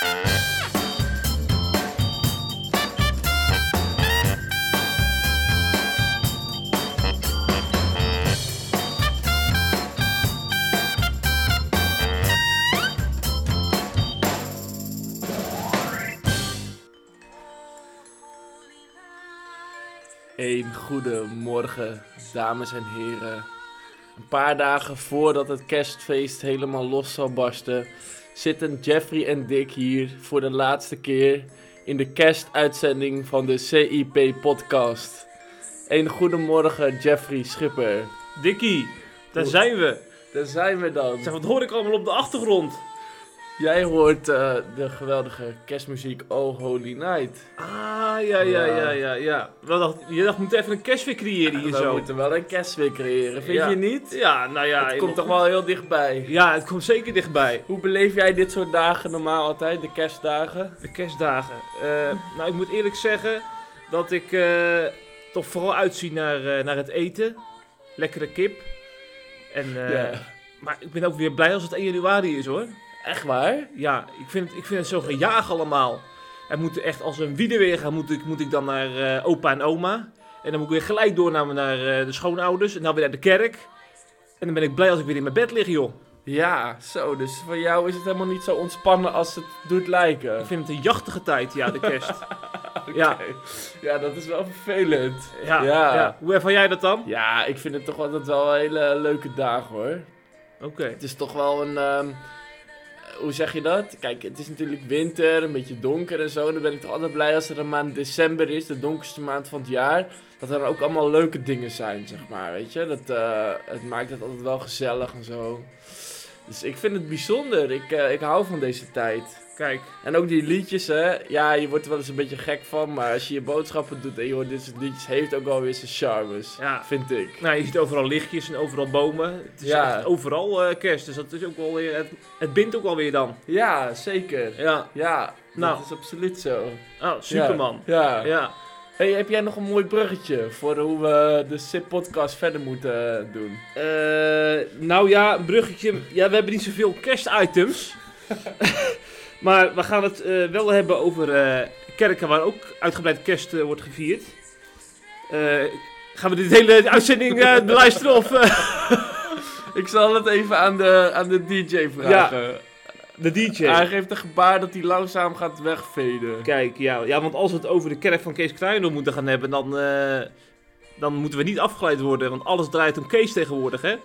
Een goede morgen, dames en heren. Een paar dagen voordat het kerstfeest helemaal los zal barsten, zitten Jeffrey en Dick hier voor de laatste keer in de kerstuitzending van de CIP-podcast. Een goedemorgen, Jeffrey Schipper. Dikkie, daar zijn we. Daar zijn we dan. Zeg, wat hoor ik allemaal op de achtergrond? Jij hoort eh, de geweldige kerstmuziek Oh Holy Night. Ah, ja, ja, ja, ja, ja. Wel dacht, je dacht, we moeten even een kerstfeer creëren hier we zo. moeten wel een kerstweek creëren, vind Ja. je niet? Ja, nou ja. het komt toch wel heel dichtbij. Ja, het komt zeker dichtbij. Hoe beleef jij dit soort dagen normaal altijd, de kerstdagen? De kerstdagen. Eh, nou, ik moet eerlijk zeggen dat ik eh, toch vooral uitzie naar, naar het eten. Lekkere kip. En. Maar ik ben ook weer blij als het 1 januari is hoor. Echt waar? Ja, ik vind het, ik vind het zo gejaag allemaal. Het moet echt als een wieder weer gaan, moet ik, moet ik dan naar eh, opa en oma. En dan moet ik weer gelijk door naar, naar eh, de schoonouders. En dan weer naar de kerk. En dan ben ik blij als ik weer in mijn bed lig, joh. Ja, zo. Dus voor jou is het helemaal niet zo ontspannen als het doet lijken. Ik vind het een jachtige tijd, ja, de kerst. ja. Ja, dat is wel vervelend. ja, Ja. ja. Hoe ervaar jij dat dan? Ja, ik vind het toch altijd wel een hele leuke dagen hoor. Oké. Het is toch wel een. ehm, hoe zeg je dat? Kijk, het is natuurlijk winter, een beetje donker en zo. Dan ben ik toch altijd blij als er een maand december is, de donkerste maand van het jaar. Dat er ook allemaal leuke dingen zijn, zeg maar. Weet je? Dat, eh, het maakt het altijd wel gezellig en zo. Dus ik vind het bijzonder. Ik, eh, ik hou van deze tijd. Kijk, En ook die liedjes, hè. Ja, je wordt er wel eens een beetje gek van. Maar als je je boodschappen doet en je hoort dit soort liedjes, heeft ook wel weer zijn charmes. Ja. Vind ik. nou, je ziet overal lichtjes en overal bomen. Het is Ja. echt overal eh, kerst, dus dat is ook wel weer, het, het bindt ook wel weer dan. Ja, zeker. Ja, Ja, Nou. dat is absoluut zo. oh, superman. Ja. Ja. Hey, heb jij nog een mooi bruggetje voor hoe we de SIP-podcast verder moeten eh, doen? Eh, nou ja, een bruggetje. Ja, we hebben niet zoveel kerstitems. maar we gaan het eh, wel hebben over eh, kerken waar ook uitgebreid kerst eh, wordt gevierd. Gaan we dit hele uitzending beluisteren of Ik zal het even aan de, aan de DJ vragen. de DJ? Hij geeft een gebaar dat hij langzaam gaat wegveden. Kijk, ja, ja, want als we het over de kerk van Kees Kruijendonk moeten gaan hebben, dan, dan moeten we niet afgeleid worden. Want alles draait om Kees tegenwoordig, hè?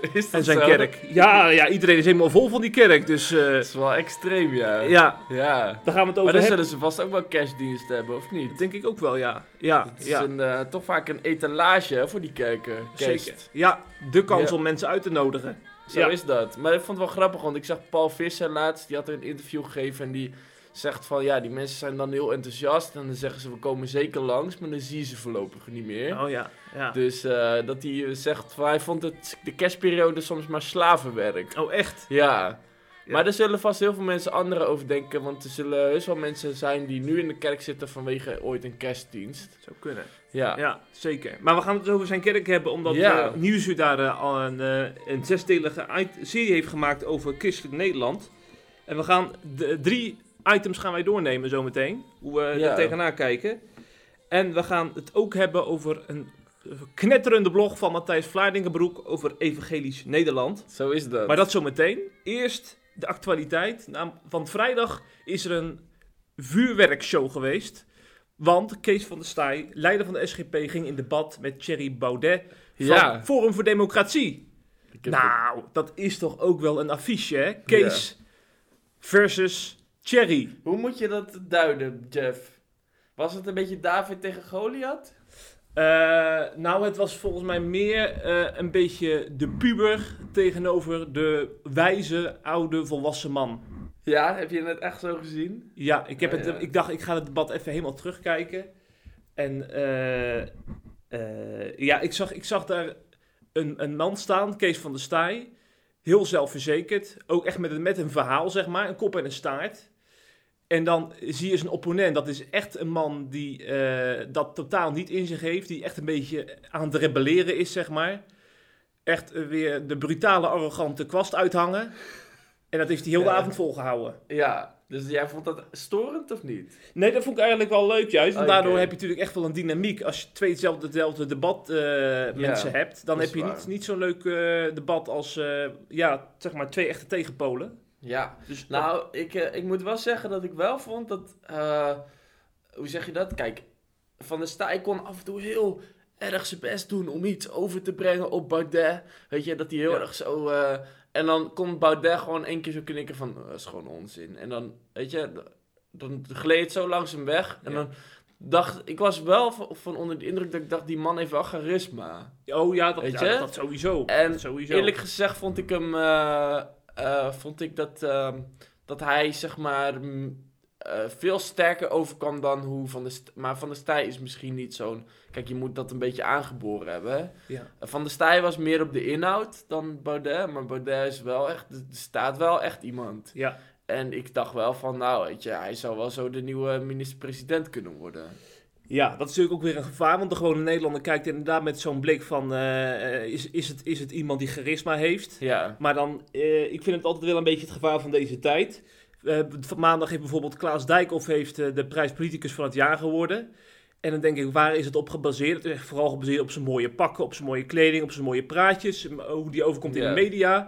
Is dat En zijn zo? kerk. Ja, ja, iedereen is helemaal vol van die kerk. Dus eh, Dat is wel extreem, ja. ja, Ja. daar gaan we het Maar over dan hebben. zullen ze vast ook wel kerstdiensten hebben, of niet? Dat denk ik ook wel, ja. Ja, Het is ja. een, eh, toch vaak een etalage hè, voor die kerken. Zeker. Ja, de kans Ja. om mensen uit te nodigen. Zo Ja. is dat. Maar ik vond het wel grappig, want ik zag Paul Visser laatst, die had een interview gegeven en die zegt van ja, die mensen zijn dan heel enthousiast en dan zeggen ze we komen zeker langs, maar dan zie je ze voorlopig niet meer. Oh ja, ja. Dus eh, dat hij zegt van hij vond het de kerstperiode soms maar slavenwerk. Oh echt? Ja. Ja. Maar er zullen vast heel veel mensen anderen over denken, want er zullen heus wel mensen zijn die nu in de kerk zitten vanwege ooit een kerstdienst. Zou kunnen. Ja. Ja, zeker. Maar we gaan het over zijn kerk hebben, omdat Ja. eh, Nieuwsuur daar eh, al een, eh, een zesdelige serie heeft gemaakt over christelijk Nederland. En we gaan de, drie items gaan wij doornemen zometeen, hoe we Ja. er tegenaan kijken. En we gaan het ook hebben over een knetterende blog van Matthijs Vlaardingenbroek over evangelisch Nederland. Zo is dat. Maar dat zometeen. Eerst de actualiteit. Want vrijdag is er een vuurwerkshow geweest. Want Kees van der Staaij, leider van de SGP, ging in debat met Thierry Baudet van Ja. Forum voor Democratie. Nou, dat is toch ook wel een affiche, hè? Kees versus Thierry. Hoe moet je dat duiden, Jeff? Was het een beetje David tegen Goliath? Eh, nou, het was volgens mij meer eh, een beetje de puber tegenover de wijze, oude, volwassen man. Ja, heb je het echt zo gezien? Ja, ik, heb Ja, het, ja. ik dacht, ik ga het debat even helemaal terugkijken. En eh, eh, ja, ik zag, ik zag daar een, een man staan, Kees van der Staaij. Heel zelfverzekerd. Ook echt met een, met een verhaal, zeg maar. Een kop en een staart. En dan zie je zijn opponent. Dat is echt een man die eh, dat totaal niet in zich heeft. Die echt een beetje aan het rebelleren is, zeg maar. Echt eh, weer de brutale, arrogante kwast uithangen. En dat heeft hij heel de Ja. avond volgehouden. Ja. Dus jij vond dat storend of niet? Nee, dat vond ik eigenlijk wel leuk juist. Want Oké. daardoor heb je natuurlijk echt wel een dynamiek. Als je twee hetzelfde, hetzelfde debat eh, mensen hebt, dan heb je waar. niet, niet zo'n leuk debat als ja, zeg maar twee echte tegenpolen. Ja. Dus Nou, ik, eh, ik moet wel zeggen dat ik wel vond dat... eh, hoe zeg je dat? Kijk, Van der Staaij kon af en toe heel erg zijn best doen om iets over te brengen op Baudet. Weet je, dat hij heel Ja. erg zo... eh, en dan kon Baudet gewoon één keer zo knikken van, "Oh, dat is gewoon onzin. En dan, weet je, dan gleed het zo langzaam weg. En Ja. dan dacht ik, was wel van, onder de indruk dat ik dacht, die man heeft wel charisma. Oh ja, dat, Weet ja, je? dat sowieso. En dat sowieso. Eerlijk gezegd vond ik hem, eh, vond ik dat, ehm, dat hij zeg maar eh, veel sterker overkwam dan hoe Van der Maar Van der Staaij is misschien niet zo'n... Kijk, je moet dat een beetje aangeboren hebben. hè. ja. Van der Staaij was meer op de inhoud dan Baudet. Maar Baudet is wel echt, er staat wel echt iemand. ja. En ik dacht wel van, nou weet je, hij zou wel zo de nieuwe minister-president kunnen worden. Ja, dat is natuurlijk ook weer een gevaar, want de gewone Nederlander kijkt inderdaad met zo'n blik van, eh, eh, is, is, het, is het iemand die charisma heeft? Ja, Maar dan, eh, ik vind het altijd wel een beetje het gevaar van deze tijd. Van maandag heeft bijvoorbeeld Klaas Dijkhoff heeft, de prijs politicus van het jaar geworden. En dan denk ik, waar is het op gebaseerd? Het is vooral gebaseerd op zijn mooie pakken, op zijn mooie kleding, op zijn mooie praatjes, hoe die overkomt in Ja. de media.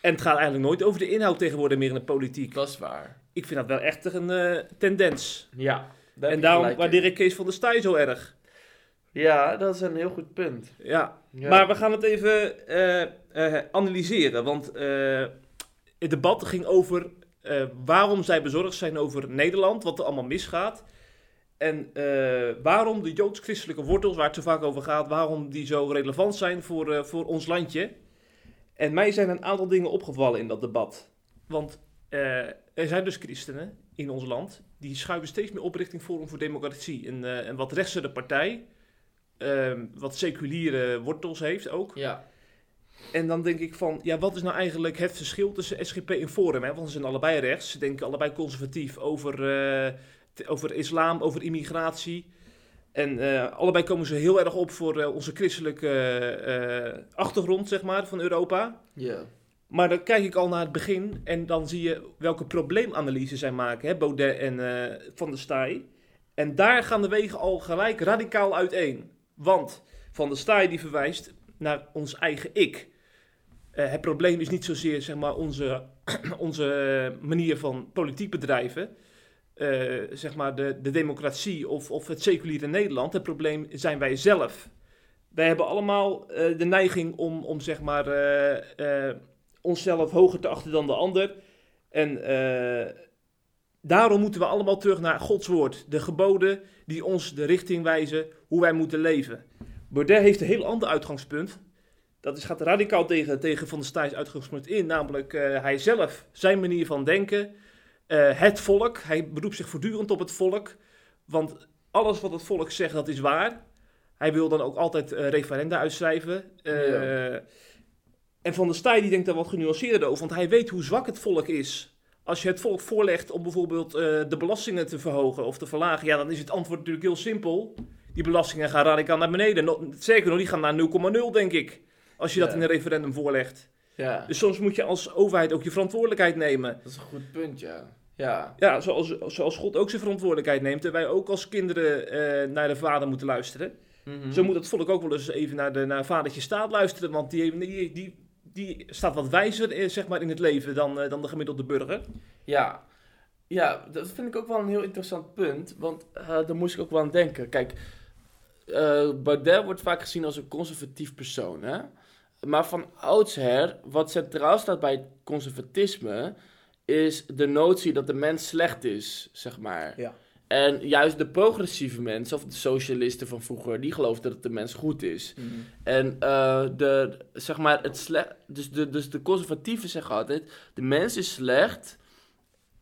En het gaat eigenlijk nooit over de inhoud tegenwoordig meer in de politiek. dat is waar. Ik vind dat wel echt een tendens. Ja, daar en daarom waardeer ik Kees van der Staaij zo erg. Ja, dat is een heel goed punt. Ja, Ja. Maar we gaan het even eh, eh, analyseren. Want eh, het debat ging over waarom zij bezorgd zijn over Nederland, wat er allemaal misgaat. En waarom de joods-christelijke wortels, waar het zo vaak over gaat, waarom die zo relevant zijn voor, voor ons landje. En mij zijn een aantal dingen opgevallen in dat debat. Want er zijn dus christenen in ons land die schuiven steeds meer op richting Forum voor Democratie. Een, eh, wat rechtse partij, ehm, wat seculiere wortels heeft ook. Ja, En dan denk ik van, ja, wat is nou eigenlijk het verschil tussen SGP en Forum? Hè? Want ze zijn allebei rechts, ze denken allebei conservatief over, eh, over islam, over immigratie. En eh, allebei komen ze heel erg op voor onze christelijke achtergrond, zeg maar, van Europa. ja. Maar dan kijk ik al naar het begin en dan zie je welke probleemanalyse zij maken, hè, Baudet en eh, Van der Staaij. En daar gaan de wegen al gelijk radicaal uiteen. Want Van der Staaij die verwijst naar ons eigen ik. Eh, het probleem is niet zozeer zeg maar, onze, onze manier van politiek bedrijven, eh, zeg maar de, de democratie of, of het seculiere Nederland. Het probleem zijn wij zelf. Wij hebben allemaal eh, de neiging om, om zeg maar, eh, eh, onszelf hoger te achten dan de ander. En eh, daarom moeten we allemaal terug naar Gods woord. De geboden die ons de richting wijzen hoe wij moeten leven. Baudet heeft een heel ander uitgangspunt. Dat is, gaat radicaal tegen, tegen Van der Staaij's uitgangspunt in. Namelijk eh, hij zelf, zijn manier van denken. eh, het volk. Hij beroept zich voortdurend op het volk. Want alles wat het volk zegt, dat is waar. Hij wil dan ook altijd referenda uitschrijven. Ja. En Van der Staaij die denkt daar wat genuanceerder over. Want hij weet hoe zwak het volk is. Als je het volk voorlegt om bijvoorbeeld eh, de belastingen te verhogen of te verlagen. Ja, dan is het antwoord natuurlijk heel simpel. Die belastingen gaan radicaal naar beneden. Zeker nog, die gaan naar 0,0 denk ik. Als je dat in een referendum voorlegt. ja. Dus soms moet je als overheid ook je verantwoordelijkheid nemen. dat is een goed punt, ja. Ja, Ja, zoals, zoals God ook zijn verantwoordelijkheid neemt. En wij ook als kinderen eh, naar de vader moeten luisteren. Mhm. Zo moet het volk ook wel eens even naar, de, naar vadertje staat luisteren. Want die, die, die, die staat wat wijzer zeg maar, in het leven dan, eh, dan de gemiddelde burger. Ja. ja, dat vind ik ook wel een heel interessant punt. Want eh, daar moest ik ook wel aan denken. Kijk, eh Baudet wordt vaak gezien als een conservatief persoon. Hè? Maar van oudsher, wat centraal staat bij het conservatisme, is de notie dat de mens slecht is, zeg maar. Ja. En juist de progressieve mensen, of de socialisten van vroeger, die geloofden dat de mens goed is. En eh, de, zeg maar, het slecht, dus, de, dus de conservatieven zeggen altijd, de mens is slecht.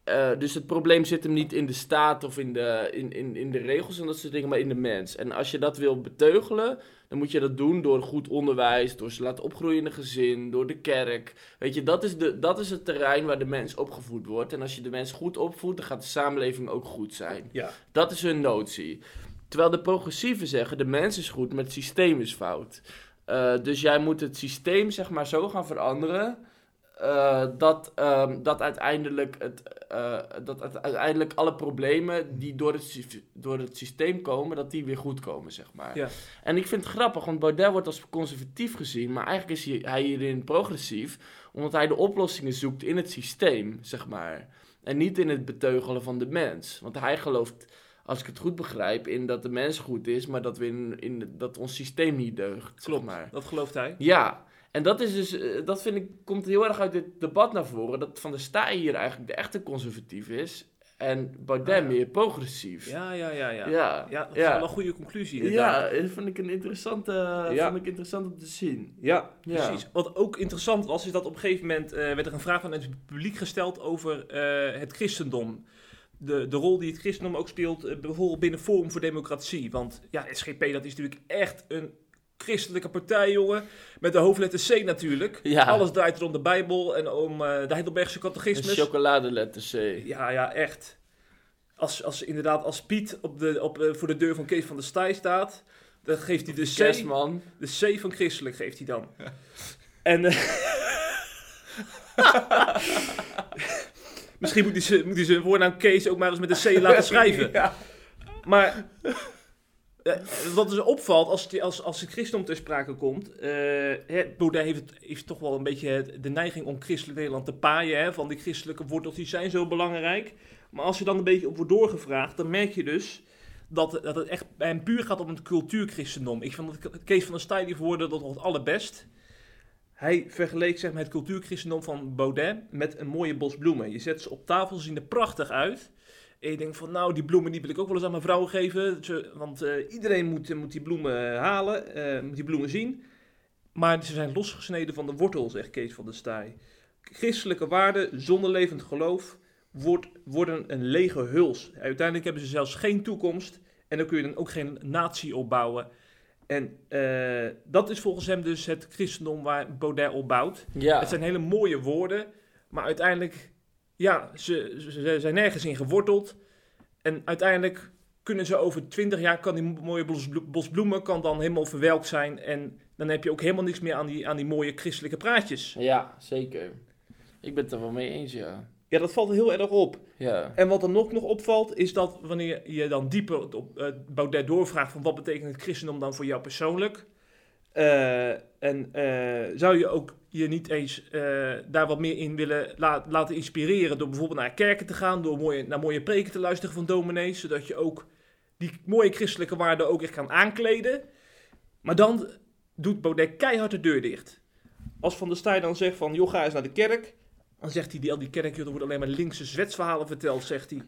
eh, dus het probleem zit hem niet in de staat of in de, in, in, in de regels en dat soort dingen, maar in de mens. En als je dat wil beteugelen, dan moet je dat doen door goed onderwijs, door ze laten opgroeien in een gezin, door de kerk. Weet je, dat is, de, dat is het terrein waar de mens opgevoed wordt. En als je de mens goed opvoedt, dan gaat de samenleving ook goed zijn. Ja. Dat is hun notie. Terwijl de progressieven zeggen, de mens is goed, maar het systeem is fout. Eh, dus jij moet het systeem zeg maar zo gaan veranderen... eh, dat, ehm, dat, uiteindelijk het, eh, dat het- uiteindelijk alle problemen die door het, door het systeem komen, dat die weer goed komen, zeg maar. Ja. En ik vind het grappig, want Baudet wordt als conservatief gezien, maar eigenlijk is hij, hij hierin progressief, omdat hij de oplossingen zoekt in het systeem, zeg maar. En niet in het beteugelen van de mens. Want hij gelooft, als ik het goed begrijp, in dat de mens goed is, maar dat, we in, in, dat ons systeem niet deugt, zeg Klopt, maar. dat gelooft hij. Ja, en dat is dus, eh, dat vind ik, komt heel erg uit dit debat naar voren. Dat Van der Staaij hier eigenlijk de echte conservatief is. En Baudet Ah, ja. meer progressief. Ja, ja, ja, ja. ja. Ja, dat is wel een goede conclusie inderdaad. Ja, dat vond ik een interessante, Ja. vond ik interessant om te zien. Ja, precies. Wat ook interessant was, is dat op een gegeven moment eh, werd er een vraag van het publiek gesteld over eh, het christendom. De, de rol die het christendom ook speelt, bijvoorbeeld binnen Forum voor Democratie. Want ja, SGP, dat is natuurlijk echt een christelijke partij, jongen. Met de hoofdletter C natuurlijk. Ja. Alles draait er om de Bijbel en om eh, de Heidelbergse catechismus. chocoladeletter C. Ja, ja, echt. Als, als inderdaad, als Piet op de, op, eh, voor de deur van Kees van der Staaij staat, dan geeft hij de C, Kerstman. de C van christelijk geeft hij dan. En eh, misschien moet hij, zijn- moet hij zijn voornaam Kees ook maar eens met een C laten schrijven. Ja. Maar wat dus opvalt als, het- als, als het christendom ter sprake komt. eh hè, Baudet heeft, toch wel een beetje de neiging om christelijk Nederland te paaien. Hè, van die christelijke wortels die zijn zo belangrijk. Maar als je dan een beetje op wordt doorgevraagd, dan merk je dus dat, dat het echt bij hem puur gaat om het cultuurchristendom. Ik vond dat Kees van der Staaij die verwoordde dat nog het allerbest. Hij vergeleek zeg maar, het cultuurchristendom van Baudet met een mooie bos bloemen. Je zet ze op tafel, ze zien er prachtig uit. En je denkt van, nou, die bloemen die wil ik ook wel eens aan mijn vrouw geven. Want eh, iedereen moet, moet die bloemen eh, halen, eh, moet die bloemen zien. Maar ze zijn losgesneden van de wortel, zegt Kees van der Staaij. Christelijke waarden zonder levend geloof wordt, worden een lege huls. Uiteindelijk hebben ze zelfs geen toekomst. En dan kun je dan ook geen natie opbouwen. En dat is volgens hem dus het christendom waar Baudet op bouwt. Ja. Het zijn hele mooie woorden, maar uiteindelijk, ja, ze, ze, ze zijn nergens in geworteld. En uiteindelijk kunnen ze over twintig jaar, kan die mooie bos, bos bloemen kan dan helemaal verwelkt zijn. En dan heb je ook helemaal niks meer aan die, aan die mooie christelijke praatjes. ja, zeker. Ik ben het er wel mee eens, ja. Ja, dat valt heel erg op. Ja. En wat er nog, nog opvalt, is dat wanneer je dan dieper op uh, Baudet doorvraagt van wat betekent het christendom dan voor jou persoonlijk. Uh, en uh, zou je ook je niet eens uh, daar wat meer in willen la laten inspireren door bijvoorbeeld naar kerken te gaan, door mooie, naar mooie preken te luisteren van dominees, zodat je ook die mooie christelijke waarden ook echt kan aankleden. Maar dan doet Baudet keihard de deur dicht. Als Van der Staaij dan zegt van, joh, ga eens naar de kerk. Dan zegt hij, die, al die kerk, er worden alleen maar linkse zwetsverhalen verteld, zegt hij.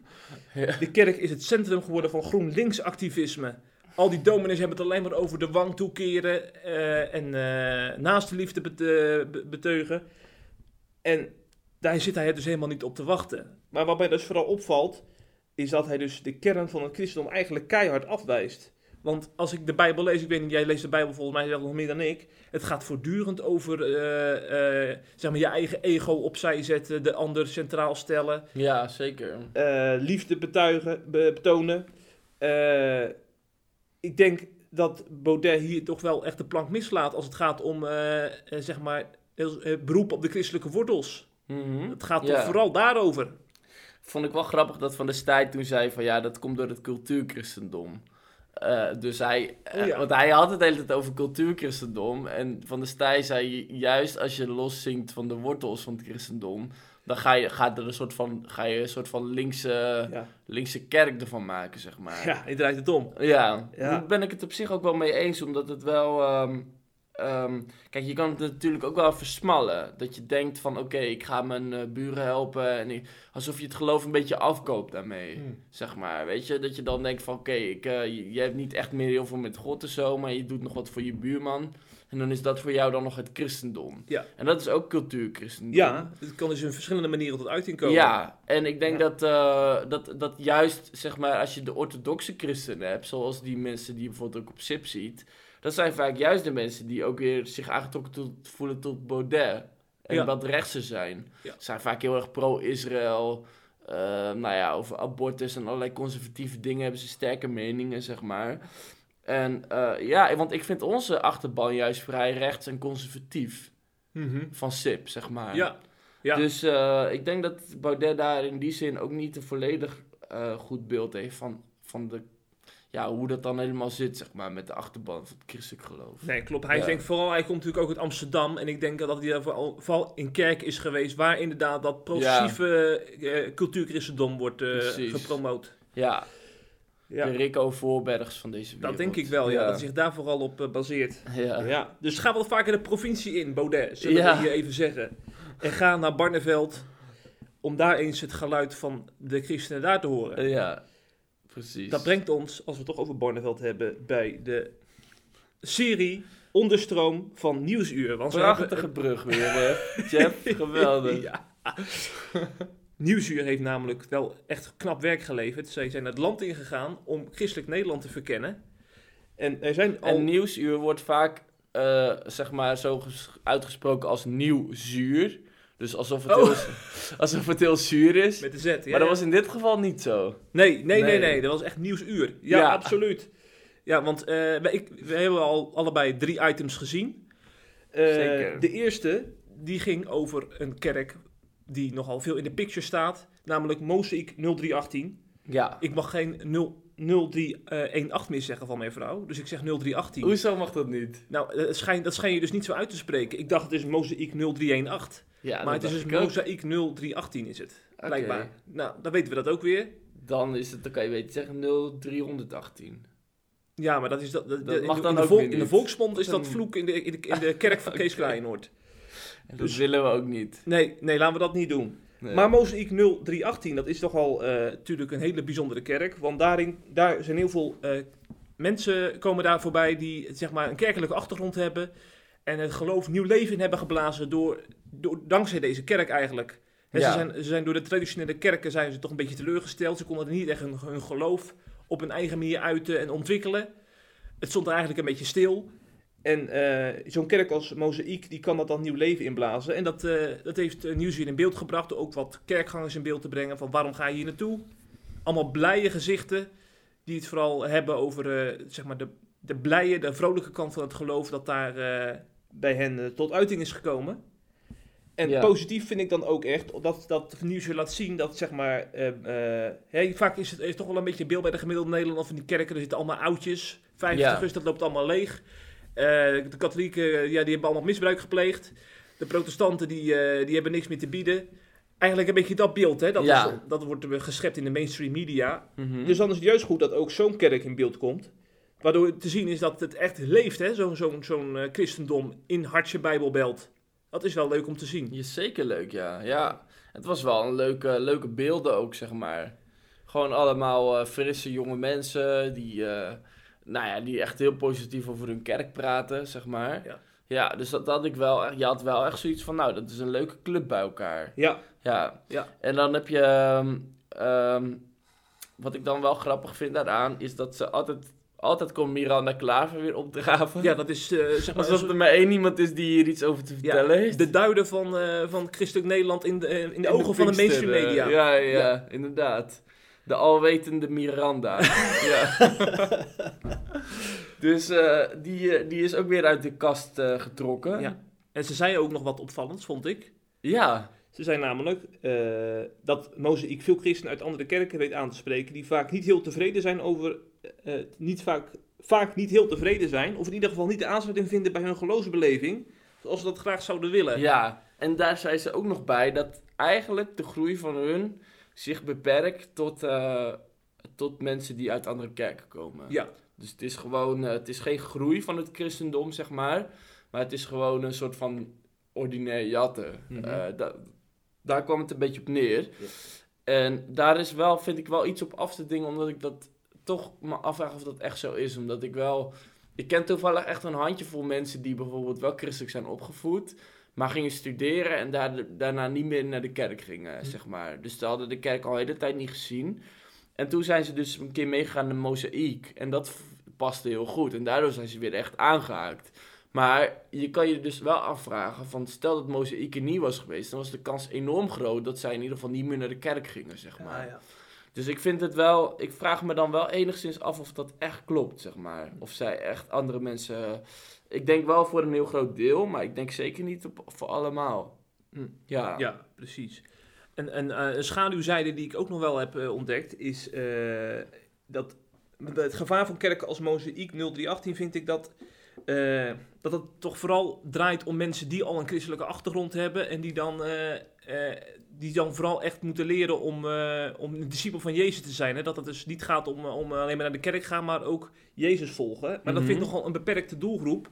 Ja. De kerk is het centrum geworden van GroenLinks-activisme. Al die dominees hebben het alleen maar over de wang toekeren uh, en uh, naast de liefde bet beteugen. En daar zit hij dus helemaal niet op te wachten. Maar wat mij dus vooral opvalt, is dat hij dus de kern van het christendom eigenlijk keihard afwijst. Want als ik de Bijbel lees, ik weet niet, jij leest de Bijbel volgens mij zelf nog meer dan ik. Het gaat voortdurend over uh, uh, zeg maar je eigen ego opzij zetten, de ander centraal stellen. Ja, zeker. Uh, liefde betuigen, be betonen. Uh, ik denk dat Baudet hier toch wel echt de plank mislaat als het gaat om uh, zeg maar beroep op de christelijke wortels. Mm -hmm. Het gaat toch vooral daarover. Vond ik wel grappig dat Van der Staaij toen zei van ja, dat komt door het cultuurchristendom. Uh, dus hij, oh ja. want hij had het de hele tijd over cultuurchristendom. En Van der Staaij zei juist als je loszinkt van de wortels van het christendom, dan ga je, gaat er een soort van, ga je een soort van linkse, ja. linkse kerk ervan maken, zeg maar. Ja, je draait het om. Ja, Ja. daar ben ik het op zich ook wel mee eens, omdat het wel... Um, um, kijk, je kan het natuurlijk ook wel versmallen. Dat je denkt van, oké, ik ga mijn uh, buren helpen. En ik, alsof je het geloof een beetje afkoopt daarmee, Hmm. zeg maar. Weet je, dat je dan denkt van, oké, ik uh, je, je hebt niet echt meer heel veel met God en zo, maar je doet nog wat voor je buurman. En dan is dat voor jou dan nog het christendom. Ja. En dat is ook cultuurchristendom. Ja, het kan dus in verschillende manieren tot uiting komen. Ja, en ik denk Ja. dat, uh, dat, dat juist, zeg maar, als je de orthodoxe christenen hebt, zoals die mensen die je bijvoorbeeld ook op SIP ziet, dat zijn vaak juist de mensen die ook weer zich aangetrokken tot, voelen tot Baudet. En Ja. wat rechtse zijn. Ja. Zijn vaak heel erg pro-Israël. Uh, nou ja, over abortus en allerlei conservatieve dingen hebben ze sterke meningen, zeg maar. En uh, ja, want ik vind onze achterban juist vrij rechts en conservatief Mhm. van SIP, zeg maar. Ja. Ja. Dus eh, ik denk dat Baudet daar in die zin ook niet een volledig eh, goed beeld heeft van, van de, ja, hoe dat dan helemaal zit, zeg maar, met de achterban van het christelijk geloof. Nee, klopt. Hij Ja. denkt vooral, hij komt natuurlijk ook uit Amsterdam. En ik denk dat hij daar vooral, vooral in kerk is geweest, waar inderdaad dat progressieve eh, cultuurchristendom wordt eh, gepromoot. Ja, Ja, de Rico Voorbergs van deze wereld. dat denk ik wel, ja. Dat hij zich daar vooral op eh, baseert. ja. Ja. Dus ga wat vaker de provincie in, Baudet, zullen Ja. we hier even zeggen. En ga naar Barneveld om daar eens het geluid van de christenen daar te horen. Ja, precies. Dat brengt ons, als we het toch over Barneveld hebben, bij de serie Onderstroom van Nieuwsuur. Want ze Prachtige hebben- brug weer, hè. Jeff, geweldig. Nieuwsuur heeft namelijk wel echt knap werk geleverd. Zij zijn het land ingegaan om christelijk Nederland te verkennen. En er zijn al... En nieuwsuur wordt vaak, eh, zeg maar, zo ges- uitgesproken als nieuw zuur. Dus alsof het, Oh. heel, alsof het heel zuur is. Met de Z, ja. maar dat ja. was in dit geval niet zo. Nee, nee, nee, Nee. nee. Dat was echt Nieuwsuur. Ja, Ja. absoluut. Ja, want eh, wij, ik, we hebben al allebei drie items gezien. Eh, Zeker. De eerste, die ging over een kerk die nogal veel in de picture staat. Namelijk Mozaïek 0318. Ja. Ik mag geen 0, 0318 meer zeggen van mijn vrouw. Dus ik zeg 0318. Hoezo mag dat niet? Nou, dat schijn je dus niet zo uit te spreken. Ik dacht het is Mozaïek 0318. Ja, maar dat het is dus. Mozaïek 0318 is het. Blijkbaar. Nou, dan weten we dat ook weer. Dan is het, dan kan je weten zeggen 0318. Ja, maar dat is dat. dat- Dat in, mag de- dan in de vol- in de volksmond is Dat dat vloek in de, in de, in de kerk van Kees. Kleinoord. En Dus- dat willen we ook niet. Nee, nee, laten we dat niet doen. Nee. Maar Mozaïek 0318, dat is toch al eh, natuurlijk een hele bijzondere kerk. Want daarin, daar zijn heel veel eh, mensen komen daar voorbij die zeg maar een kerkelijke achtergrond hebben. En het geloof nieuw leven in hebben geblazen door, door, dankzij deze kerk eigenlijk. Ja. ze, zijn, ze zijn door de traditionele kerken zijn ze toch een beetje teleurgesteld. Ze konden er niet echt hun, hun geloof op hun eigen manier uiten en ontwikkelen. Het stond er eigenlijk een beetje stil. En eh, zo'n kerk als Mozaïek, die kan dat dan nieuw leven inblazen. En dat, eh, dat heeft uh, Nieuwsuur in beeld gebracht, ook wat kerkgangers in beeld te brengen. Van waarom ga je hier naartoe? Allemaal blije gezichten, die het vooral hebben over eh, zeg maar de, de blije, de vrolijke kant van het geloof, dat daar eh, bij hen eh, tot uiting is gekomen. En Ja. positief vind ik dan ook echt dat, dat Nieuwsuur laat zien dat, zeg maar, eh, eh, vaak is het is toch wel een beetje beeld bij de gemiddelde Nederlander van die kerken, er zitten allemaal oudjes, 50 Ja. dat loopt allemaal leeg. Eh, de katholieken, ja, die hebben allemaal misbruik gepleegd. De protestanten, die, eh, die hebben niks meer te bieden. Eigenlijk een beetje dat beeld, hè? Dat, Ja. is, dat wordt eh, geschept in de mainstream media. Mhm. Dus dan is het juist goed dat ook zo'n kerk in beeld komt. Waardoor te zien is dat het echt leeft, hè? Zo'n zo'n zo'n eh, christendom in hartje Bijbelbelt. Dat is wel leuk om te zien. Ja, zeker leuk, ja. Ja, het was wel een leuke, leuke beelden ook, zeg maar. Gewoon allemaal eh, frisse jonge mensen die, eh, nou ja, die echt heel positief over hun kerk praten, zeg maar. Ja. Ja, dus dat had ik wel, echt- je had wel echt zoiets van, nou, dat is een leuke club bij elkaar. Ja, Ja, Ja. en dan heb je, ehm, ehm, wat ik dan wel grappig vind daaraan, is dat ze altijd, altijd komt Miranda Klaver weer opdraven. ja dat is eh, zeg maar... Alsof er maar één iemand is die hier iets over te ja, vertellen heeft. de duider van, eh, van christelijk Nederland in de, eh, in de In ogen van de mainstream media. Ja, ja, Ja. inderdaad. De alwetende Miranda. ja. dus eh, die, eh, die is ook weer uit de kast eh, getrokken. Ja. En ze zei ook nog wat opvallends, vond ik. Ja, Ze zei namelijk eh, dat Mozaïek veel christenen uit andere kerken weet aan te spreken, die vaak niet heel tevreden zijn over, niet vaak, vaak niet heel tevreden zijn, of in ieder geval niet de aansluiting vinden bij hun geloofsbeleving, zoals ze dat graag zouden willen. ja. En daar zei ze ook nog bij dat eigenlijk de groei van hun zich beperkt tot, eh, tot mensen die uit andere kerken komen. Ja. Dus het is gewoon, eh, het is geen groei van het christendom, zeg maar. Maar het is gewoon een soort van ordinair jatten. Mhm. Eh, da- daar kwam het een beetje op neer. En daar is wel, vind ik wel iets op af te dingen, omdat ik dat toch me afvraag of dat echt zo is. Omdat ik wel, ik ken toevallig echt een handjevol mensen die bijvoorbeeld wel christelijk zijn opgevoed, maar gingen studeren en daar, daarna niet meer naar de kerk gingen, zeg maar. Dus ze hadden de kerk al de hele tijd niet gezien. En toen zijn ze dus een keer meegegaan naar Mozaïek. En dat paste heel goed. En daardoor zijn ze weer echt aangehaakt. Maar je kan je dus wel afvragen: van stel dat Mozaïek er niet was geweest, dan was de kans enorm groot dat zij in ieder geval niet meer naar de kerk gingen, zeg maar. Ah, ja. Dus ik vind het wel, ik vraag me dan wel enigszins af of dat echt klopt, zeg maar. Of zij echt andere mensen. Ik denk wel voor een heel groot deel, maar ik denk zeker niet op, voor allemaal. Ja. Ja, precies. En, en eh, een schaduwzijde die ik ook nog wel heb eh, ontdekt is eh, dat het gevaar van kerken als Mozaïek 0318 vind ik dat, eh, dat het toch vooral draait om mensen die al een christelijke achtergrond hebben en die dan, die dan vooral echt moeten leren om, om een discipel van Jezus te zijn. Hè? Dat het dus niet gaat om, om alleen maar naar de kerk gaan, maar ook Jezus volgen. Maar dat vind ik Mhm. nogal een beperkte doelgroep.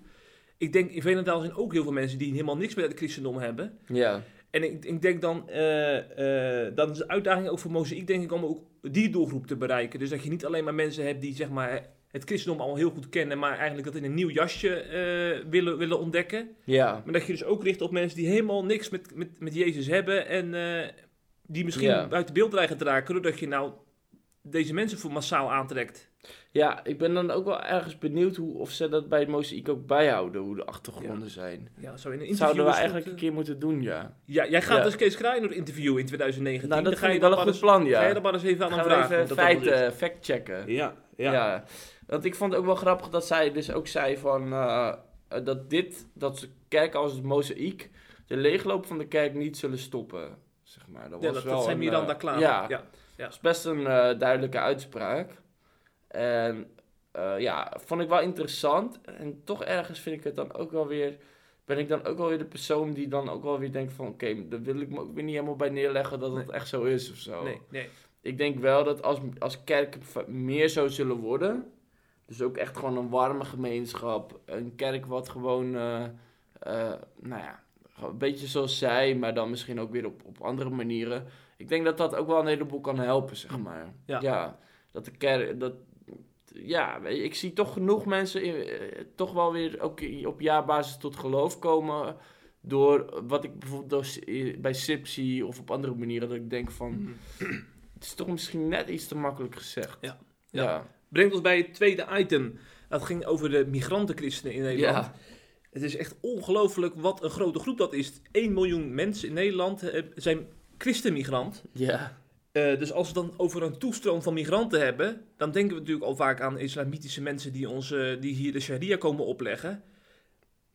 Ik denk in Velendaal zijn ook heel veel mensen die helemaal niks met het christendom hebben. Ja. En ik, ik denk dan, eh, eh, dan is de uitdaging ook voor Mozaïek, denk ik, om ook die doelgroep te bereiken. Dus dat je niet alleen maar mensen hebt die zeg maar, het christendom al heel goed kennen, maar eigenlijk dat in een nieuw jasje eh, willen, willen ontdekken. Ja. Maar dat je dus ook richt op mensen die helemaal niks met, met, met Jezus hebben en die misschien Ja. buiten beeld dreigen te raken, doordat je nou deze mensen voor massaal aantrekt. Ja, ik ben dan ook wel ergens benieuwd hoe, of ze dat bij het mozaïek ook bijhouden, hoe de achtergronden zijn. Ja, zo in een interview Zouden we goed, eigenlijk een eh, keer moeten doen, ja. Ja, jij gaat Ja. dus Kees Kraaienhoer interviewen in 2019. Nou, dat Dan ga je wel een goed eens- plan, ja. Ga je dan maar eens even aan Gaan vragen. even dat feiten, fact-checken. Ja, ja. Ja. Want ik vond het ook wel grappig dat zij dus ook zei van... eh, eh, dat dit, dat ze kerken als het mozaïek... de leegloop van de kerk niet zullen stoppen, zeg maar. Dat Ja, was dat, wel dat zijn een, Miranda klaar. Ja, ja. dat is best een eh, duidelijke uitspraak. En eh, ja, vond ik wel interessant. En toch ergens vind ik het dan ook wel weer... ben ik dan ook wel weer de persoon die dan ook wel weer denkt van... oké, daar wil ik me ook weer niet helemaal bij neerleggen dat het echt zo is of zo. Nee, nee. Ik denk wel dat als, als kerken meer zo zullen worden... dus ook echt gewoon een warme gemeenschap... een kerk wat gewoon... eh, nou ja, een beetje zoals zij... maar dan misschien ook weer op, op andere manieren... Ik denk dat dat ook wel een heleboel kan helpen, zeg maar. Ja. dat de kerk... Dat, ja, ik zie toch genoeg mensen in, eh, toch wel weer ook op jaarbasis tot geloof komen... door wat ik bijvoorbeeld bij SIP zie... of op andere manieren dat ik denk van... Het is toch misschien net iets te makkelijk gezegd. Ja. Ja. Ja. Brengt ons bij het tweede item. Dat ging over de migrantenchristenen in Nederland. Ja. Het is echt ongelooflijk wat een grote groep dat is. 1 miljoen mensen in Nederland eh, zijn christenmigrant. Ja. Eh, dus als we dan over een toestroom van migranten hebben, dan denken we natuurlijk al vaak aan islamitische mensen die, ons, die hier de sharia komen opleggen.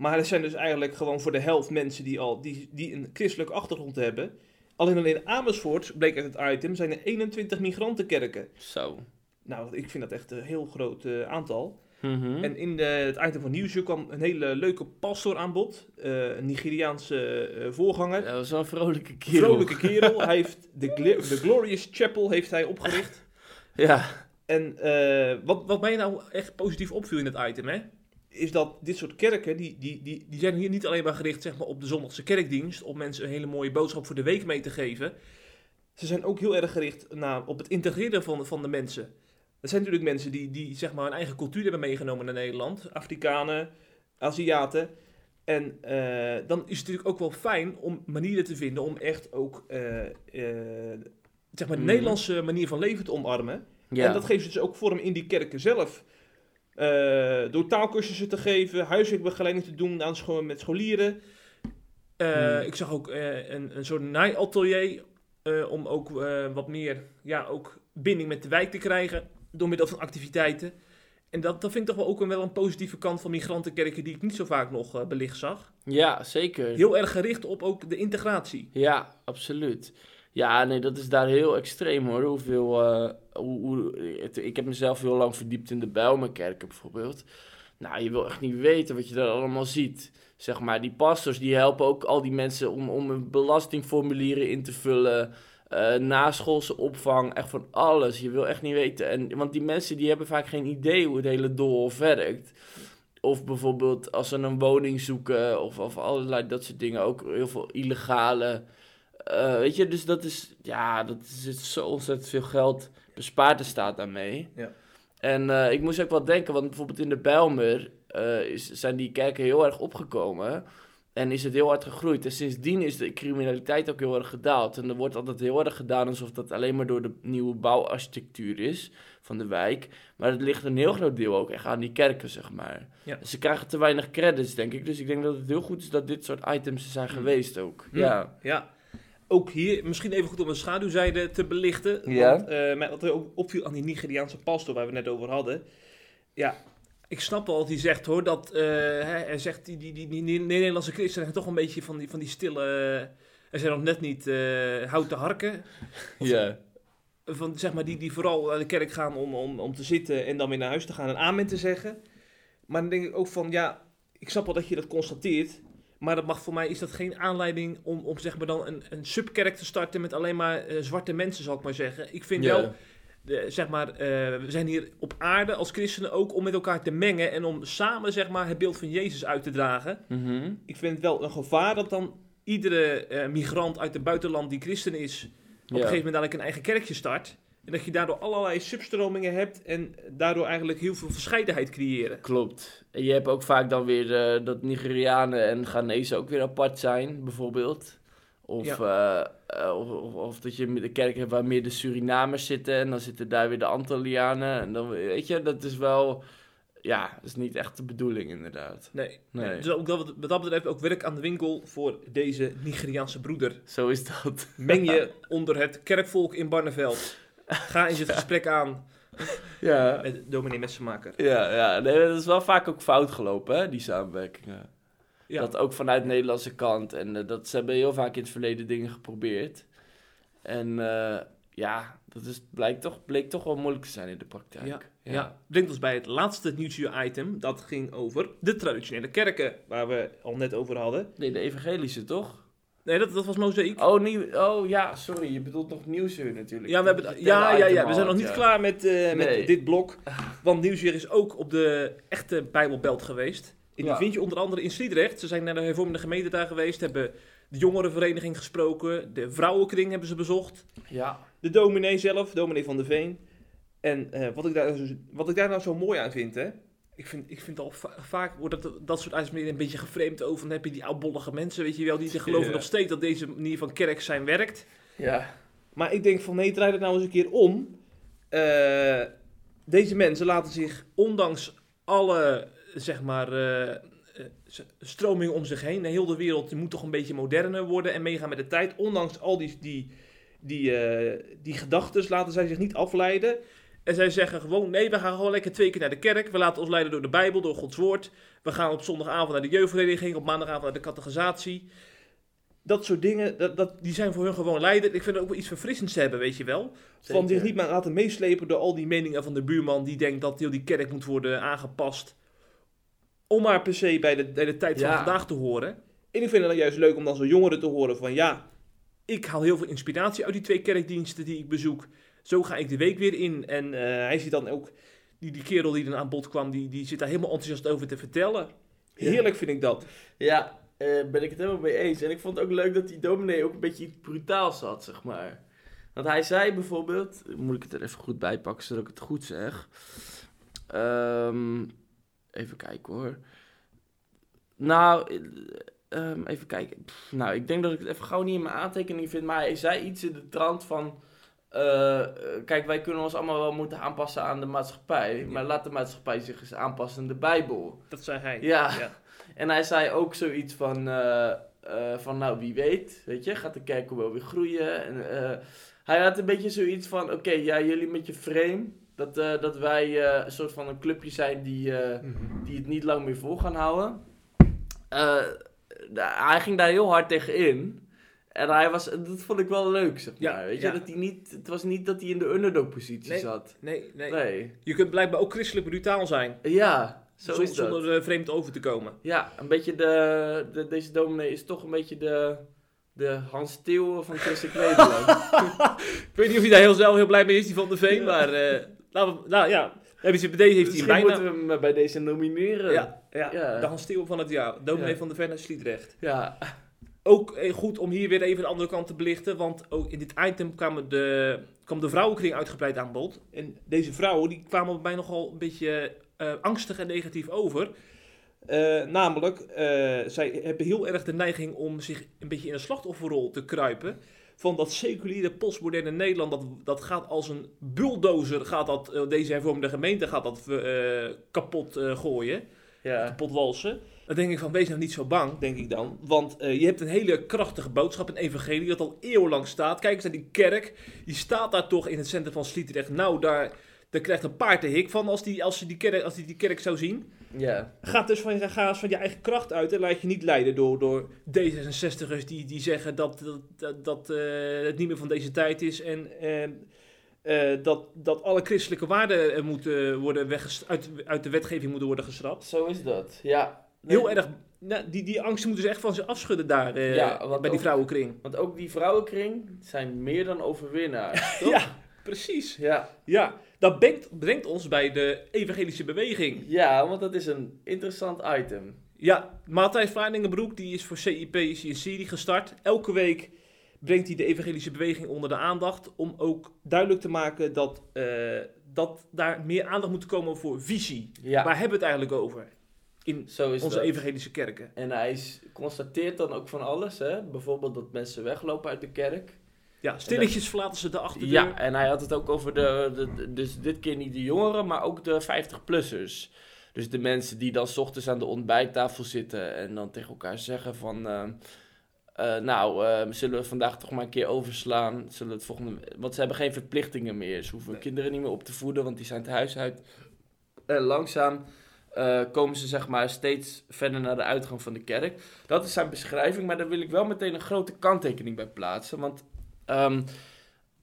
Maar er zijn dus eigenlijk gewoon voor de helft mensen die, al, die, die een christelijke achtergrond hebben. Alleen al in Amersfoort, bleek uit het item, zijn er 21 migrantenkerken. Zo. Nou, ik vind dat echt een heel groot eh, aantal. Mhm. En in de, het item van Nieuwsuur kwam een hele leuke pastor aan bod. eh, een Nigeriaanse eh, voorganger. dat was wel een vrolijke kerel. Vrolijke kerel. hij heeft de, de Glorious Chapel heeft hij opgericht. Ja. En eh, wat, wat mij nou echt positief opviel in het item, hè, is dat dit soort kerken, die, die, die, die zijn hier niet alleen maar gericht zeg maar, op de zondagse kerkdienst, om mensen een hele mooie boodschap voor de week mee te geven. Ze zijn ook heel erg gericht naar, op het integreren van, van de mensen. Er zijn natuurlijk mensen die, die zeg maar, hun eigen cultuur hebben meegenomen naar Nederland. Afrikanen, Aziaten. En eh, dan is het natuurlijk ook wel fijn om manieren te vinden om echt ook eh, eh, zeg maar, de Mhm. Nederlandse manier van leven te omarmen. ja. En dat geeft dus ook vorm in die kerken zelf. Door taalkursussen te geven, huiswerkbegeleiding te doen aan scho met scholieren. Hmm. Ik zag ook een, een soort naaiatelier om ook wat meer ja, ook binding met de wijk te krijgen door middel van activiteiten. En dat, dat vind ik toch wel ook een, wel een positieve kant van migrantenkerken die ik niet zo vaak nog eh, belicht zag. ja, zeker. Heel erg gericht op ook de integratie. Ja, absoluut. Ja, nee, dat is daar heel extreem hoor. Hoeveel, eh, hoe, hoe, het- ik heb mezelf heel lang verdiept in de Bijlmerkerken bijvoorbeeld. Nou, je wil echt niet weten wat je daar allemaal ziet. Zeg maar, die pastors die helpen ook al die mensen om, om hun belastingformulieren in te vullen. Eh naschoolse opvang, echt van alles. Je wil echt niet weten. En, want die mensen die hebben vaak geen idee hoe het hele doolhof werkt. Of bijvoorbeeld als ze een woning zoeken of, of allerlei dat soort dingen. Ook heel veel illegale... eh, weet je, dus dat is... Ja, dat is er zo ontzettend veel geld bespaard er staat daarmee. Ja. En eh, ik moest ook wel denken, want bijvoorbeeld in de Bijlmer is, zijn die kerken heel erg opgekomen. En is het heel hard gegroeid. En sindsdien is de criminaliteit ook heel erg gedaald. En er wordt altijd heel erg gedaan alsof dat alleen maar door de nieuwe bouwarchitectuur is van de wijk. Maar het ligt een heel groot deel ook echt aan die kerken, zeg maar. Ja. Ze krijgen te weinig credits, denk ik. Dus ik denk dat het heel goed is dat dit soort items er zijn Hmm. geweest ook. Hm. Ja. Ja. Ook hier, misschien even goed om een schaduwzijde te belichten. Ja. Want eh, wat er ook opviel aan die Nigeriaanse pastor waar we net over hadden. Ja, ik snap wel wat hij zegt hoor. Dat, eh, hij, hij zegt, die, die, die, die Nederlandse christenen zijn toch een beetje van die, van die stille Er zijn nog net niet eh houten harken. Ja. Van, zeg maar, die, die vooral naar de kerk gaan om, om, om te zitten en dan weer naar huis te gaan en amen te zeggen. Maar dan denk ik ook van, ja, ik snap wel dat je dat constateert. Maar dat mag voor mij is dat geen aanleiding om, om zeg maar dan een, een subkerk te starten met alleen maar eh, zwarte mensen, zal ik maar zeggen. Ik vind wel, de, zeg maar, eh, we zijn hier op aarde als christenen ook om met elkaar te mengen en om samen zeg maar het beeld van Jezus uit te dragen. Mhm. Ik vind het wel een gevaar dat dan iedere eh, migrant uit het buitenland die christen is, op een gegeven moment dadelijk een eigen kerkje start. En dat je daardoor allerlei substromingen hebt en daardoor eigenlijk heel veel verscheidenheid creëren. Klopt. En je hebt ook vaak dan weer eh, dat Nigerianen en Ghanese ook weer apart zijn, bijvoorbeeld. Of, eh, eh, of, of, dat je met de kerk hebt waar meer de Surinamers zitten en dan zitten daar weer de Antillianen. En dan weet je, dat is wel, ja, dat is niet echt de bedoeling inderdaad. Nee. Nee. Dus ook dat, wat dat betreft ook werk aan de winkel voor deze Nigeriaanse broeder. Zo is dat. Meng je onder het kerkvolk in Barneveld. Ga eens het gesprek aan Ja, met dominee Messenmaker. ja, ja. Nee, dat is wel vaak ook fout gelopen, hè, die samenwerkingen. Ja. Dat ook vanuit de Nederlandse kant. En eh, dat, ze hebben heel vaak in het verleden dingen geprobeerd. En eh, ja, dat is, blijkt toch, bleek toch wel moeilijk te zijn in de praktijk. Ja, ja. brengt ons bij het laatste nieuwsuur-item. Dat ging over de traditionele kerken, waar we al net over hadden. Nee, de evangelische toch? Nee, dat, dat was mozaïek. Oh, nieuw, oh ja, sorry. Je bedoelt nog nieuwsuur natuurlijk. Ja, we hebben, ja, ja, ja, we zijn nog niet ja. klaar met, eh, met Nee. dit blok. Want Nieuwsuur is ook op de echte Bijbelbelt geweest. En die vind je onder andere in Sliedrecht. Ze zijn naar de hervormde gemeente daar geweest. Hebben de jongerenvereniging gesproken. De vrouwenkring hebben ze bezocht. Ja, De dominee zelf, dominee van de Veen. En eh, wat, ik daar, wat ik daar nou zo mooi aan vind, hè. Ik vind, ik vind al va- vaak wordt dat, dat soort uitspraken een beetje geframed over. Dan heb je die oudbollige mensen, weet je wel, die geloven Ja. nog steeds dat deze manier van kerk zijn werkt. ja. Maar ik denk van nee, draai het nou eens een keer om. Eh, deze mensen laten zich, ondanks alle, zeg maar, eh, eh, s- stromingen om zich heen, de hele wereld moet toch een beetje moderner worden en meegaan met de tijd. Ondanks al die, die, die, eh, die gedachten laten zij zich niet afleiden. En zij zeggen gewoon, nee, we gaan gewoon lekker twee keer naar de kerk. We laten ons leiden door de Bijbel, door Gods woord. We gaan op zondagavond naar de jeugdvereniging, op maandagavond naar de catechisatie. Dat soort dingen, dat, dat, die zijn voor hun gewoon leiden. Ik vind het ook wel iets verfrissends te hebben, weet je wel. Van zich niet maar laten meeslepen door al die meningen van de buurman die denkt dat heel die kerk moet worden aangepast. Om maar per se bij de, bij de tijd van Ja. vandaag te horen. En ik vind het dan juist leuk om dan zo'n jongeren te horen van ja, ik haal heel veel inspiratie uit die twee kerkdiensten die ik bezoek. Zo ga ik de week weer in. En eh, hij ziet dan ook, die, die kerel die dan aan bod kwam, die, die zit daar helemaal enthousiast over te vertellen. Ja. Heerlijk vind ik dat. Ja, eh, ben ik het helemaal mee eens. En ik vond het ook leuk dat die dominee ook een beetje iets brutaals had, zeg maar. Want hij zei bijvoorbeeld, moet ik het er even goed bij pakken zodat ik het goed zeg. Ehm, even kijken hoor. Nou, eh, ehm, even kijken. Pff, nou, ik denk dat ik het even gauw niet in mijn aantekening vind, maar hij zei iets in de trant van... eh, eh, kijk, wij kunnen ons allemaal wel moeten aanpassen aan de maatschappij, maar laat de maatschappij zich eens aanpassen aan de Bijbel. Dat zei hij. Ja. ja. En hij zei ook zoiets van, eh, van nou wie weet, weet je, gaat de kerk wel weer groeien. En, hij had een beetje zoiets van, oké, ja, jullie met je frame, dat, eh, dat wij eh, een soort van een clubje zijn die, eh, die het niet lang meer vol gaan houden. Hij ging daar heel hard tegen in. En hij was, dat vond ik wel leuk, zeg Ja, maar. Weet ja. je, dat hij niet, het was niet dat hij in de underdog-positie Nee. zat. Nee, nee, Nee. Je kunt blijkbaar ook christelijk brutaal zijn. Ja, zo zon- is dat. zonder vreemd over te komen. Ja, een beetje de, de, deze dominee is toch een beetje de, de Hans Theo van Christelijk Nederland. Ik weet niet of hij daar heel zelf heel blij mee is, die van de Veen, Ja. maar we, nou ja, hebben ze bij deze heeft hij bijna. moeten we hem bij deze nomineren. Ja, ja, Ja. de Hans van het jaar, dominee Ja. van de uit Sliedrecht. Ja. Ook eh, goed om hier weer even de andere kant te belichten, want ook in dit item kwam de, kwam de vrouwenkring uitgebreid aan bod. En deze vrouwen die kwamen bij mij nogal een beetje eh, angstig en negatief over. Eh, namelijk, eh, zij hebben heel erg de neiging om zich een beetje in een slachtofferrol te kruipen. Van dat seculiere postmoderne Nederland, dat, dat gaat als een bulldozer, gaat dat, eh, deze hervormde gemeente gaat dat eh, kapot eh, gooien Ja. kapot walsen. Dan denk ik van, wees nou niet zo bang, denk ik dan. Want je hebt een hele krachtige boodschap, een evangelie dat al eeuwenlang staat. Kijk eens naar die kerk, die staat daar toch in het centrum van Sliedrecht. Nou, daar, Daar krijgt een paard de hik van als die, als, die kerk, als die, die kerk zou zien. Ja. Gaat dus van, ga eens van je eigen kracht uit en laat je niet leiden door, door D66'ers die, die zeggen dat, dat, dat, eh, het niet meer van deze tijd is. En eh, dat, dat alle christelijke waarden moeten worden wegges- uit, uit de wetgeving moeten worden geschrapt. Zo is dat. Ja. Nee, Heel erg, nou, die, die angsten moeten ze echt van ze afschudden daar eh, Ja, bij die vrouwenkring. Want ook die vrouwenkring zijn meer dan overwinnaars. toch? Ja, precies. ja. Ja, dat brengt, brengt ons bij de evangelische beweging. Ja, want dat is een interessant item. Ja, Matthijs Vlaardingenbroek die is voor CIP is een serie gestart. Elke week brengt hij de evangelische beweging onder de aandacht. Om ook duidelijk te maken dat, eh, dat daar meer aandacht moet komen voor visie. Ja, Waar hebben we het eigenlijk over in zo is onze dat. evangelische kerken? En hij is- constateert dan ook van alles, hè? Bijvoorbeeld dat mensen weglopen uit de kerk. Ja, stilletjes verlaten ze de achterdeur. Ja, en hij had het ook over de, dus dit keer niet de jongeren, maar ook de 50-plussers. Dus de mensen die dan 's ochtends aan de ontbijttafel zitten en dan tegen elkaar zeggen van... eh, eh, nou, eh, zullen we vandaag toch maar een keer overslaan? Zullen we het volgende... Want ze hebben geen verplichtingen meer. Ze hoeven Nee. kinderen niet meer op te voeden, want die zijn het huis uit. En langzaam komen ze zeg maar steeds verder naar de uitgang van de kerk. Dat is zijn beschrijving, maar daar wil ik wel meteen een grote kanttekening bij plaatsen. Want ehm,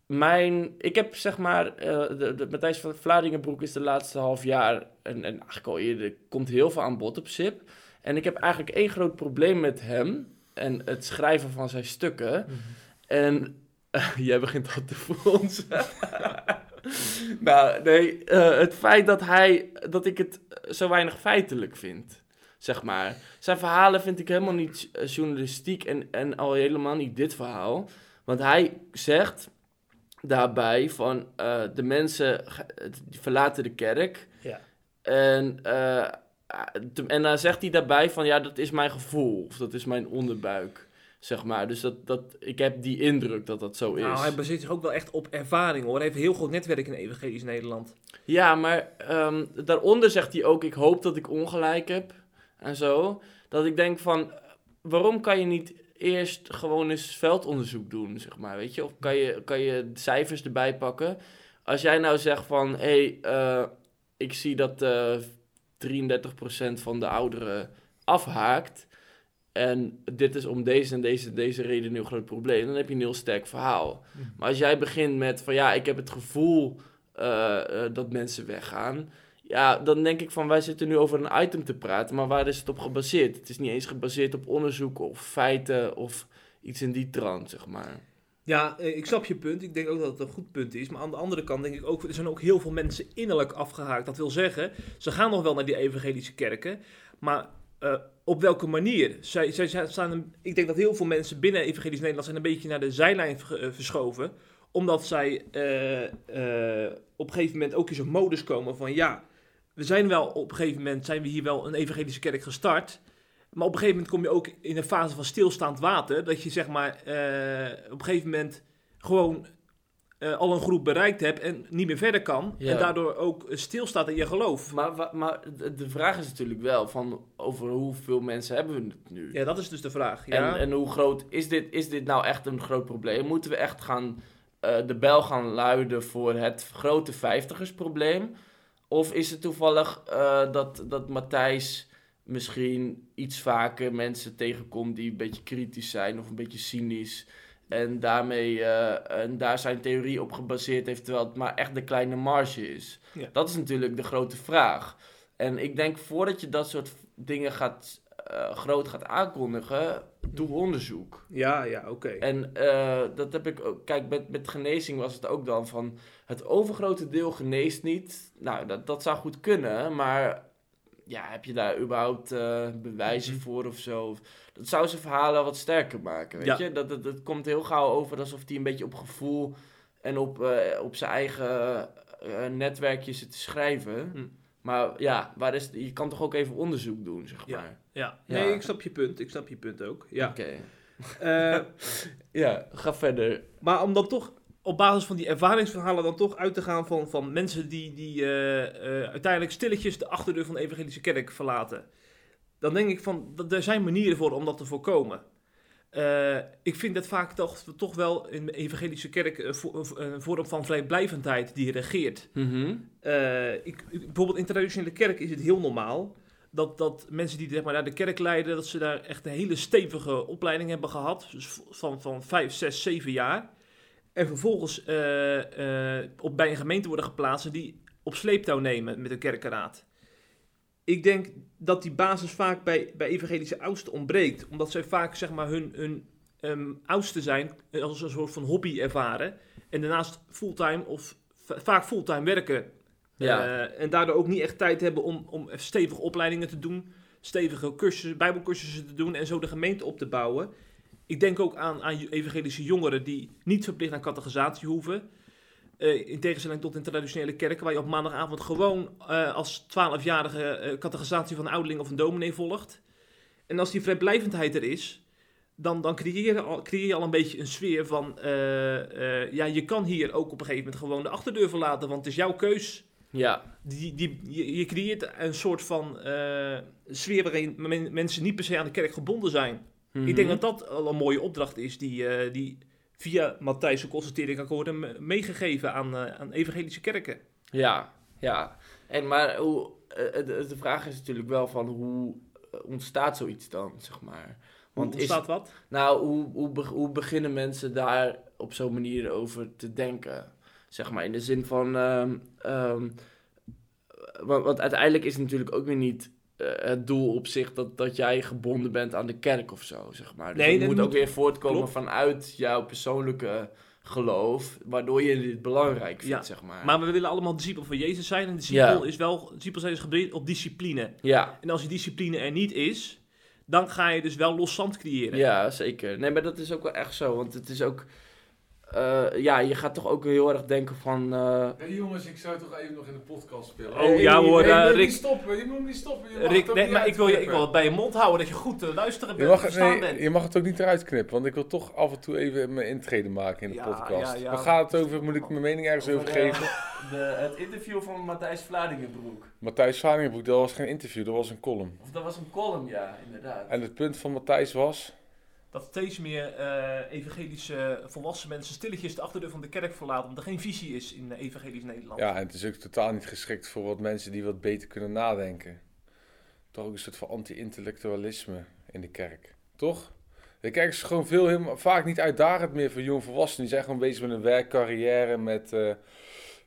mijn, ik heb zeg maar, eh, de, de, Matthijs van Vlaardingenbroek is de laatste half jaar, en, en eigenlijk al eerder, komt heel veel aan bod op SIP. En ik heb eigenlijk één groot probleem met hem en het schrijven van zijn stukken. Mhm. En jij begint al te fronsen. nou, nee, eh, het feit dat hij, dat ik het zo weinig feitelijk vind, zeg maar. Zijn verhalen vind ik helemaal niet eh, journalistiek en, en al helemaal niet dit verhaal. Want hij zegt daarbij van eh, de mensen die verlaten de kerk. Ja. En, eh, te- en dan zegt hij daarbij van ja, dat is mijn gevoel. Of dat is mijn onderbuik. Zeg maar. Dus dat, dat, ik heb die indruk dat dat zo is. Nou, hij baseert zich ook wel echt op ervaring hoor. Hij heeft een heel groot netwerk in evangelisch Nederland. Ja, maar ehm, daaronder zegt hij ook: Ik hoop dat ik ongelijk heb. En zo. Dat ik denk van: waarom kan je niet eerst gewoon eens veldonderzoek doen, zeg maar? Weet je? Of kan je, kan je cijfers erbij pakken? Als jij nou zegt van: hé, hey, eh, ik zie dat eh 33% van de ouderen afhaakt. En dit is om deze en deze en deze reden een heel groot probleem. Dan heb je een heel sterk verhaal. Maar als jij begint met van ja, ik heb het gevoel eh, eh, dat mensen weggaan. Ja, dan denk ik van wij zitten nu over een item te praten, maar waar is het op gebaseerd? Het is niet eens gebaseerd op onderzoek of feiten of iets in die trant, zeg maar. Ja, eh, ik snap je punt. Ik denk ook dat het een goed punt is. Maar aan de andere kant denk ik ook, er zijn ook heel veel mensen innerlijk afgehaakt. Dat wil zeggen, ze gaan nog wel naar die evangelische kerken. Maar eh, op welke manier? Zij, zij, staan ik denk dat heel veel mensen binnen evangelisch Nederland zijn een beetje naar de zijlijn eh, verschoven. Omdat zij op een gegeven moment ook in zo'n modus komen van ja, we zijn wel op een gegeven moment zijn we hier wel een evangelische kerk gestart. Maar op een gegeven moment kom je ook in een fase van stilstaand water. Dat je zeg maar eh, op een gegeven moment gewoon eh, al een groep bereikt hebt en niet meer verder kan. Ja. En daardoor ook stilstaat in je geloof. Maar, maar de- de vraag is natuurlijk wel van over hoeveel mensen hebben we het nu? Ja, dat is dus de vraag. Ja, En, en hoe groot is dit, is dit nou echt een groot probleem? Moeten we echt gaan eh, de bel gaan luiden voor het grote vijftigersprobleem? Of is het toevallig eh, dat, dat Matthijs misschien iets vaker mensen tegenkomt die een beetje kritisch zijn of een beetje cynisch? En daarmee eh, en daar zijn theorie op gebaseerd heeft, terwijl het maar echt de kleine marge is. Ja. Dat is natuurlijk de grote vraag. En ik denk voordat je dat soort dingen gaat, eh, groot gaat aankondigen, doe onderzoek. ja, ja oké. En dat heb ik ook. Kijk, met, met genezing was het ook dan van. Het overgrote deel geneest niet. Nou, dat, dat zou goed kunnen, maar. Ja, heb je daar überhaupt eh, bewijzen voor of zo? Dat zou zijn verhalen wat sterker maken, weet Ja. je? Dat, dat, dat komt heel gauw over alsof hij een beetje op gevoel en op, eh, op zijn eigen eh, netwerkje zit te schrijven. Hm. Maar ja, waar is, je kan toch ook even onderzoek doen, zeg Ja. maar. Ja, Ja. nee, ik snap je punt. Ik snap je punt ook. Ja. Oké. Ja, ga verder. maar om dan toch op basis van die ervaringsverhalen dan toch uit te gaan van, van mensen die, die eh, eh, uiteindelijk stilletjes de achterdeur van de evangelische kerk verlaten. Dan denk ik van, dat er zijn manieren voor om dat te voorkomen. Eh, ik vind dat vaak toch, toch wel in de evangelische kerk een, vo- een vorm van vrijblijvendheid die regeert. Mhm. Ik, bijvoorbeeld in traditionele kerk is het heel normaal dat, dat mensen die zeg maar, naar de kerk leiden, dat ze daar echt een hele stevige opleiding hebben gehad. Dus van, van vijf, zes, zeven jaar. En vervolgens eh, eh, op, bij een gemeente worden geplaatst die op sleeptouw nemen met de kerkenraad. Ik denk dat die basis vaak bij, bij evangelische oudsten ontbreekt. Omdat zij vaak zeg maar, hun, hun ehm, oudsten zijn als een soort van hobby ervaren. En daarnaast fulltime of va- vaak fulltime werken. Ja. Eh, en daardoor ook niet echt tijd hebben om, om stevige opleidingen te doen. Stevige cursussen, bijbelcursussen te doen en zo de gemeente op te bouwen. Ik denk ook aan, aan evangelische jongeren die niet verplicht naar catechisatie hoeven. Eh, in tegenstelling tot in traditionele kerken, waar je op maandagavond gewoon eh, als 12-jarige eh catechisatie van een ouderling of een dominee volgt. En als die vrijblijvendheid er is, dan, dan creëer, je al, creëer je al een beetje een sfeer van... ja, je kan hier ook op een gegeven moment gewoon de achterdeur verlaten, want het is jouw keus. Ja. Die, die, je, je creëert een soort van sfeer waarin men- mensen niet per se aan de kerk gebonden zijn. Mhm. Ik denk dat dat al een mooie opdracht is die, eh, die via Matthijs' constatering kan worden me- meegegeven aan, eh, aan evangelische kerken. Ja, ja. En maar hoe, eh, de, de vraag is natuurlijk wel van hoe ontstaat zoiets dan, zeg maar. Want Want is, wat? nou, hoe, hoe beginnen mensen daar op zo'n manier over te denken? Zeg maar in de zin van. ehm, ehm, want, want uiteindelijk is het natuurlijk ook weer niet eh, het doel op zich dat, dat jij gebonden bent aan de kerk of zo, zeg maar. Dus Nee, dat moet ook weer voortkomen klopt. vanuit jouw persoonlijke geloof, waardoor je dit belangrijk vindt, Ja, zeg maar. Maar we willen allemaal discipel van Jezus zijn. En discipel Ja. is wel, discipel zijn is gebaseerd op discipline. Ja, En als die discipline er niet is, dan ga je dus wel los zand creëren. Ja, zeker. Nee, maar dat is ook wel echt zo. Want het is ook... eh, ja, je gaat toch ook heel erg denken van... eh, Hey jongens, ik zou toch even nog in de podcast spelen. Oh, Hey, ja, hoor, hey, je eh, moet Rick- niet stoppen, je moet niet stoppen. Je mag Rick, nee, niet maar ik wil, je, ik wil het bij je mond houden dat je goed te luisteren Je bent. mag, verstaan nee, bent. je mag het ook niet eruit knippen, want ik wil toch af en toe even mijn intrede maken in de Ja, podcast. ja, ja. Waar gaat het over? Moet ik mijn mening ergens over geven? de, het interview van Matthijs Vladingenbroek. Matthijs Valingenbroek, dat was geen interview, dat was een column. Of dat was een column, ja, inderdaad. En het punt van Matthijs was... Dat steeds meer eh, evangelische volwassen mensen stilletjes de achterdeur van de kerk verlaten. Omdat er geen visie is in eh, evangelisch Nederland. Ja, en het is ook totaal niet geschikt voor wat mensen die wat beter kunnen nadenken. Toch ook een soort van anti-intellectualisme in de kerk. Toch? De kerk is gewoon veel, helemaal, vaak niet uitdagend meer voor jongvolwassenen. Die zijn gewoon bezig met een werkcarrière, met eh,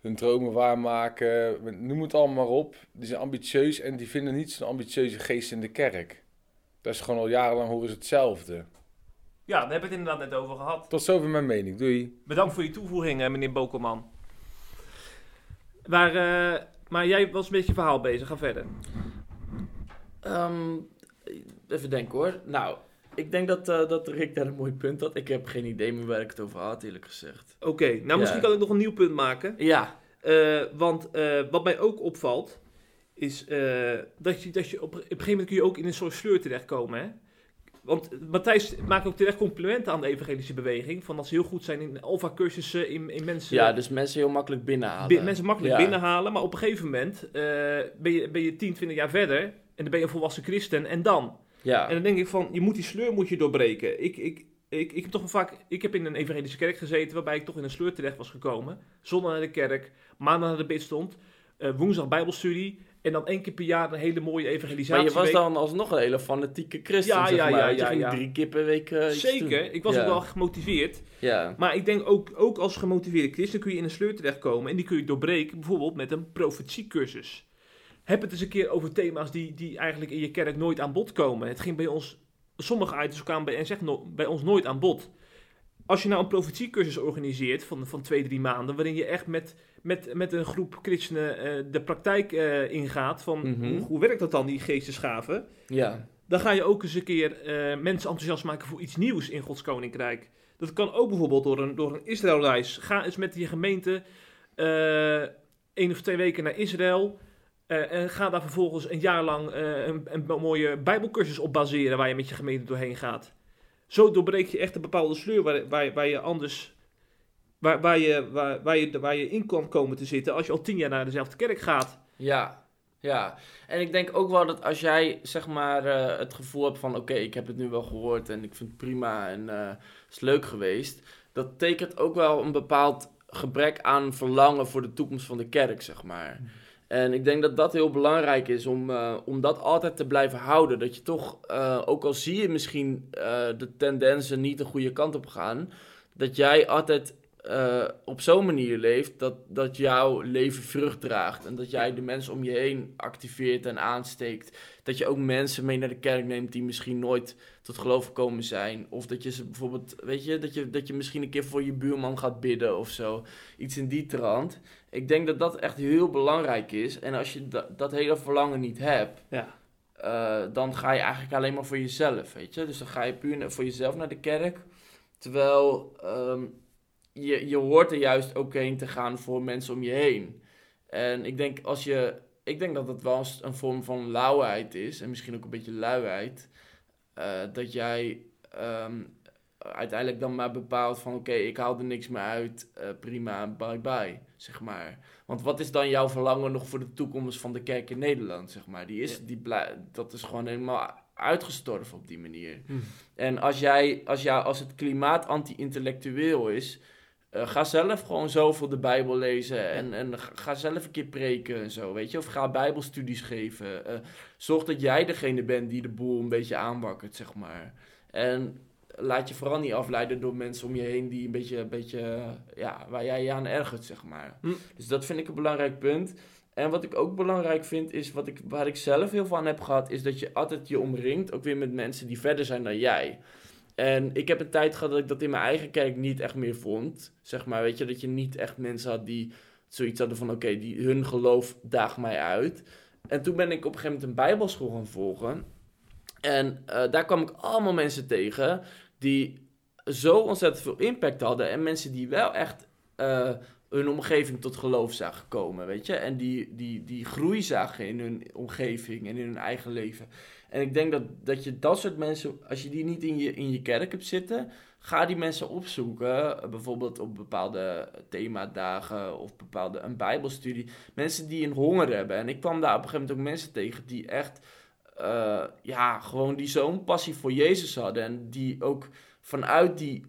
hun dromen waarmaken. noem het allemaal maar op. Die zijn ambitieus en die vinden niet zo'n ambitieuze geest in de kerk. Dat is gewoon al jarenlang horen ze hetzelfde. Ja, daar hebben we het inderdaad net over gehad. Tot zover mijn mening. Doei. Bedankt voor je toevoeging, eh, meneer Bokelman. Maar, eh, maar jij was een beetje verhaal bezig. Ga verder. Ehm, even denken hoor. Nou, ik denk dat, eh, dat Rick daar een mooi punt had. Ik heb geen idee meer waar ik het over had, eerlijk gezegd. Oké, nou misschien Ja. kan ik nog een nieuw punt maken. Ja, Eh, want eh, wat mij ook opvalt, is eh, dat je, dat je op, op een gegeven moment kun je ook in een soort sleur terechtkomen. Hè? Want Matthijs maakt ook terecht complimenten aan de evangelische beweging. Van dat ze heel goed zijn in alfa-cursussen, in, in mensen... ja, dus mensen heel makkelijk binnenhalen. bi- mensen makkelijk Ja. binnenhalen. Maar op een gegeven moment eh, ben, je, ben je 10, 20 jaar verder. En dan ben je een volwassen christen. En dan? Ja, En dan denk ik van, je moet die sleur moet je doorbreken. Ik, ik, ik, ik heb toch vaak, ik heb in een evangelische kerk gezeten waarbij ik toch in een sleur terecht was gekomen. Zondag naar de kerk, maandag naar de bid stond, eh, woensdag bijbelstudie en dan één keer per jaar een hele mooie maar evangelisatie. je was dan alsnog een hele fanatieke christen, Ja, zeg ja, maar. ja, want je ja, ging ja. drie keer per week eh, doen. Zeker, ik was Ja. ook wel gemotiveerd. Ja, Maar ik denk ook, ook als gemotiveerde christen kun je in een sleur terechtkomen en die kun je doorbreken, bijvoorbeeld met een profetiecursus. Heb het eens een keer over thema's die, die eigenlijk in je kerk nooit aan bod komen. Het ging bij ons, sommige items kwamen bij, en zegt no, bij ons nooit aan bod. Als je nou een profetiecursus organiseert van, van twee, drie maanden, waarin je echt met, met, met een groep christenen eh, de praktijk eh, ingaat van Mhm. hoe, hoe werkt dat dan, die geestesgaven, ja. dan ga je ook eens een keer eh, mensen enthousiast maken voor iets nieuws in Gods Koninkrijk. Dat kan ook bijvoorbeeld door een, door een Israëlreis. Ga eens met je gemeente één of twee weken naar Israël. en ga daar vervolgens een jaar lang een, een mooie bijbelcursus op baseren waar je met je gemeente doorheen gaat. Zo doorbreek je echt een bepaalde sleur waar, waar, waar je anders... Waar, waar, je, waar, waar, je, waar je in kan komen te zitten als je al tien jaar naar dezelfde kerk gaat. Ja, Ja, en ik denk ook wel dat als jij zeg maar eh, het gevoel hebt van oké, ik heb het nu wel gehoord en ik vind het prima en het is leuk geweest, dat tekent ook wel een bepaald gebrek aan verlangen voor de toekomst van de kerk, zeg maar. En ik denk dat dat heel belangrijk is om, eh, om dat altijd te blijven houden. Dat je toch, eh, ook al zie je misschien eh, de tendensen niet de goede kant op gaan, dat jij altijd eh, op zo'n manier leeft dat, dat jouw leven vrucht draagt. En dat jij de mensen om je heen activeert en aansteekt. Dat je ook mensen mee naar de kerk neemt die misschien nooit tot geloof gekomen zijn. Of dat je ze bijvoorbeeld, weet je, dat je, dat je misschien een keer voor je buurman gaat bidden of zo. Iets in die trant. Ik denk dat dat echt heel belangrijk is. En als je da- dat hele verlangen niet hebt, Ja. eh, dan ga je eigenlijk alleen maar voor jezelf, weet je. Dus dan ga je puur voor jezelf naar de kerk. Terwijl ehm, je, je hoort er juist ook heen te gaan voor mensen om je heen. En ik denk als je, ik denk dat dat wel een, vorm van lauwheid is. En misschien ook een beetje luiheid. eh, dat jij ehm, uiteindelijk dan maar bepaalt van oké, ik haal er niks meer uit. eh, prima, bye bye, zeg maar. Want wat is dan jouw verlangen nog voor de toekomst van de kerk in Nederland, zeg maar? Die is, die dat is gewoon helemaal uitgestorven op die manier. Hm. En als, jij, als, jou, als het klimaat anti-intellectueel is, eh, ga zelf gewoon zoveel de Bijbel lezen en, en ga- zelf een keer preken en zo, weet je. Of ga Bijbelstudies geven. Eh, zorg dat jij degene bent die de boel een beetje aanwakkert, zeg maar. En laat je vooral niet afleiden door mensen om je heen die een beetje, een beetje ja, waar jij je aan ergert, zeg maar. Hm. Dus dat vind ik een belangrijk punt. En wat ik ook belangrijk vind, is wat ik, waar ik zelf heel veel aan heb gehad, is dat je altijd je omringt, ook weer met mensen die verder zijn dan jij. En ik heb een tijd gehad dat ik dat in mijn eigen kerk niet echt meer vond. Zeg maar, weet je, dat je niet echt mensen had die zoiets hadden van, oké, die hun geloof daagt mij uit. En toen ben ik op een gegeven moment een bijbelschool gaan volgen. En eh, daar kwam ik allemaal mensen tegen die zo ontzettend veel impact hadden. En mensen die wel echt eh, hun omgeving tot geloof zagen komen, weet je. En die, die, die groei zagen in hun omgeving en in hun eigen leven. En ik denk dat, dat je dat soort mensen, als je die niet in je, in je kerk hebt zitten, ga die mensen opzoeken. Bijvoorbeeld op bepaalde themadagen of bepaalde een bijbelstudie. Mensen die een honger hebben. En ik kwam daar op een gegeven moment ook mensen tegen die echt, eh, ja, gewoon die zo'n passie voor Jezus hadden. En die ook vanuit die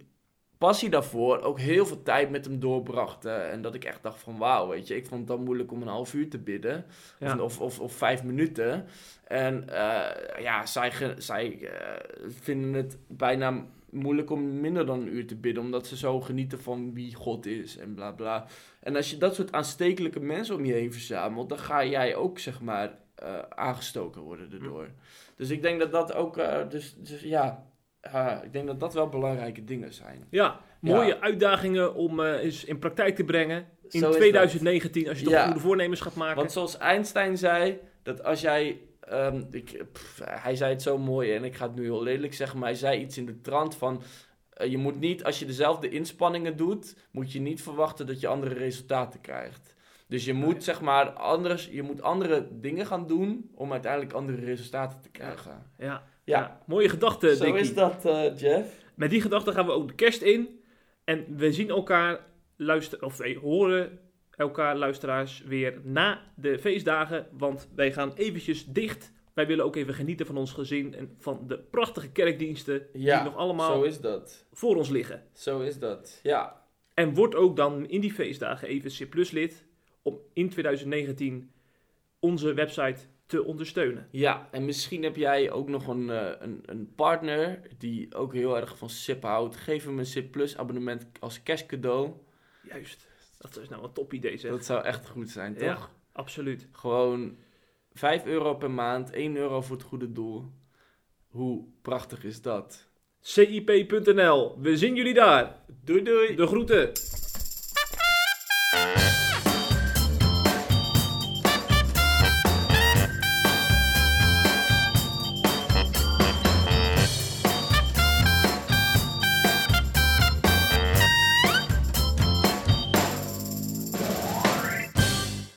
passie daarvoor ook heel veel tijd met hem doorbrachten. En dat ik echt dacht van wauw, weet je. Ik vond het dan moeilijk om een half uur te bidden. Ja. Of, of, of vijf minuten. En eh, ja, zij, zij eh, vinden het bijna moeilijk om minder dan een uur te bidden. Omdat ze zo genieten van wie God is en bla bla. En als je dat soort aanstekelijke mensen om je heen verzamelt, dan ga jij ook zeg maar eh, aangestoken worden erdoor. Dus ik denk dat dat ook, dus, dus ja, eh, ik denk dat dat wel belangrijke dingen zijn. Ja, mooie Ja. uitdagingen om eh, eens in praktijk te brengen. In Zo is 2019, als je toch Ja. goede voornemens gaat maken. Want zoals Einstein zei, dat als jij. ehm, ik, pff, hij zei het zo mooi en ik ga het nu heel lelijk zeggen, maar hij zei iets in de trant van. eh, je moet niet, als je dezelfde inspanningen doet, moet je niet verwachten dat je andere resultaten krijgt. Dus je moet, zeg maar, anders, je moet andere dingen gaan doen om uiteindelijk andere resultaten te krijgen. ja. Ja. Mooie gedachte, Zo Dickie. is dat, eh, Jeff. Met die gedachte gaan we ook de kerst in. En we zien elkaar luisteren, of nee, horen elkaar luisteraars weer na de feestdagen. Want wij gaan eventjes dicht. Wij willen ook even genieten van ons gezin en van de prachtige kerkdiensten Ja, die nog allemaal Zo is dat. voor ons liggen. Zo is dat. Ja. En word ook dan in die feestdagen even C lid om in 2019 onze website te ondersteunen. Ja, en misschien heb jij ook nog een, eh, een, een partner die ook heel erg van SIP houdt. Geef hem een SIP Plus abonnement als kerstcadeau. Juist. Dat is nou een top idee zeg. Dat zou echt goed zijn, toch? Ja. Absoluut. Gewoon 5 euro per maand, 1 euro voor het goede doel. Hoe prachtig is dat? CIP.nl. We zien jullie daar. Doei doei! De groeten.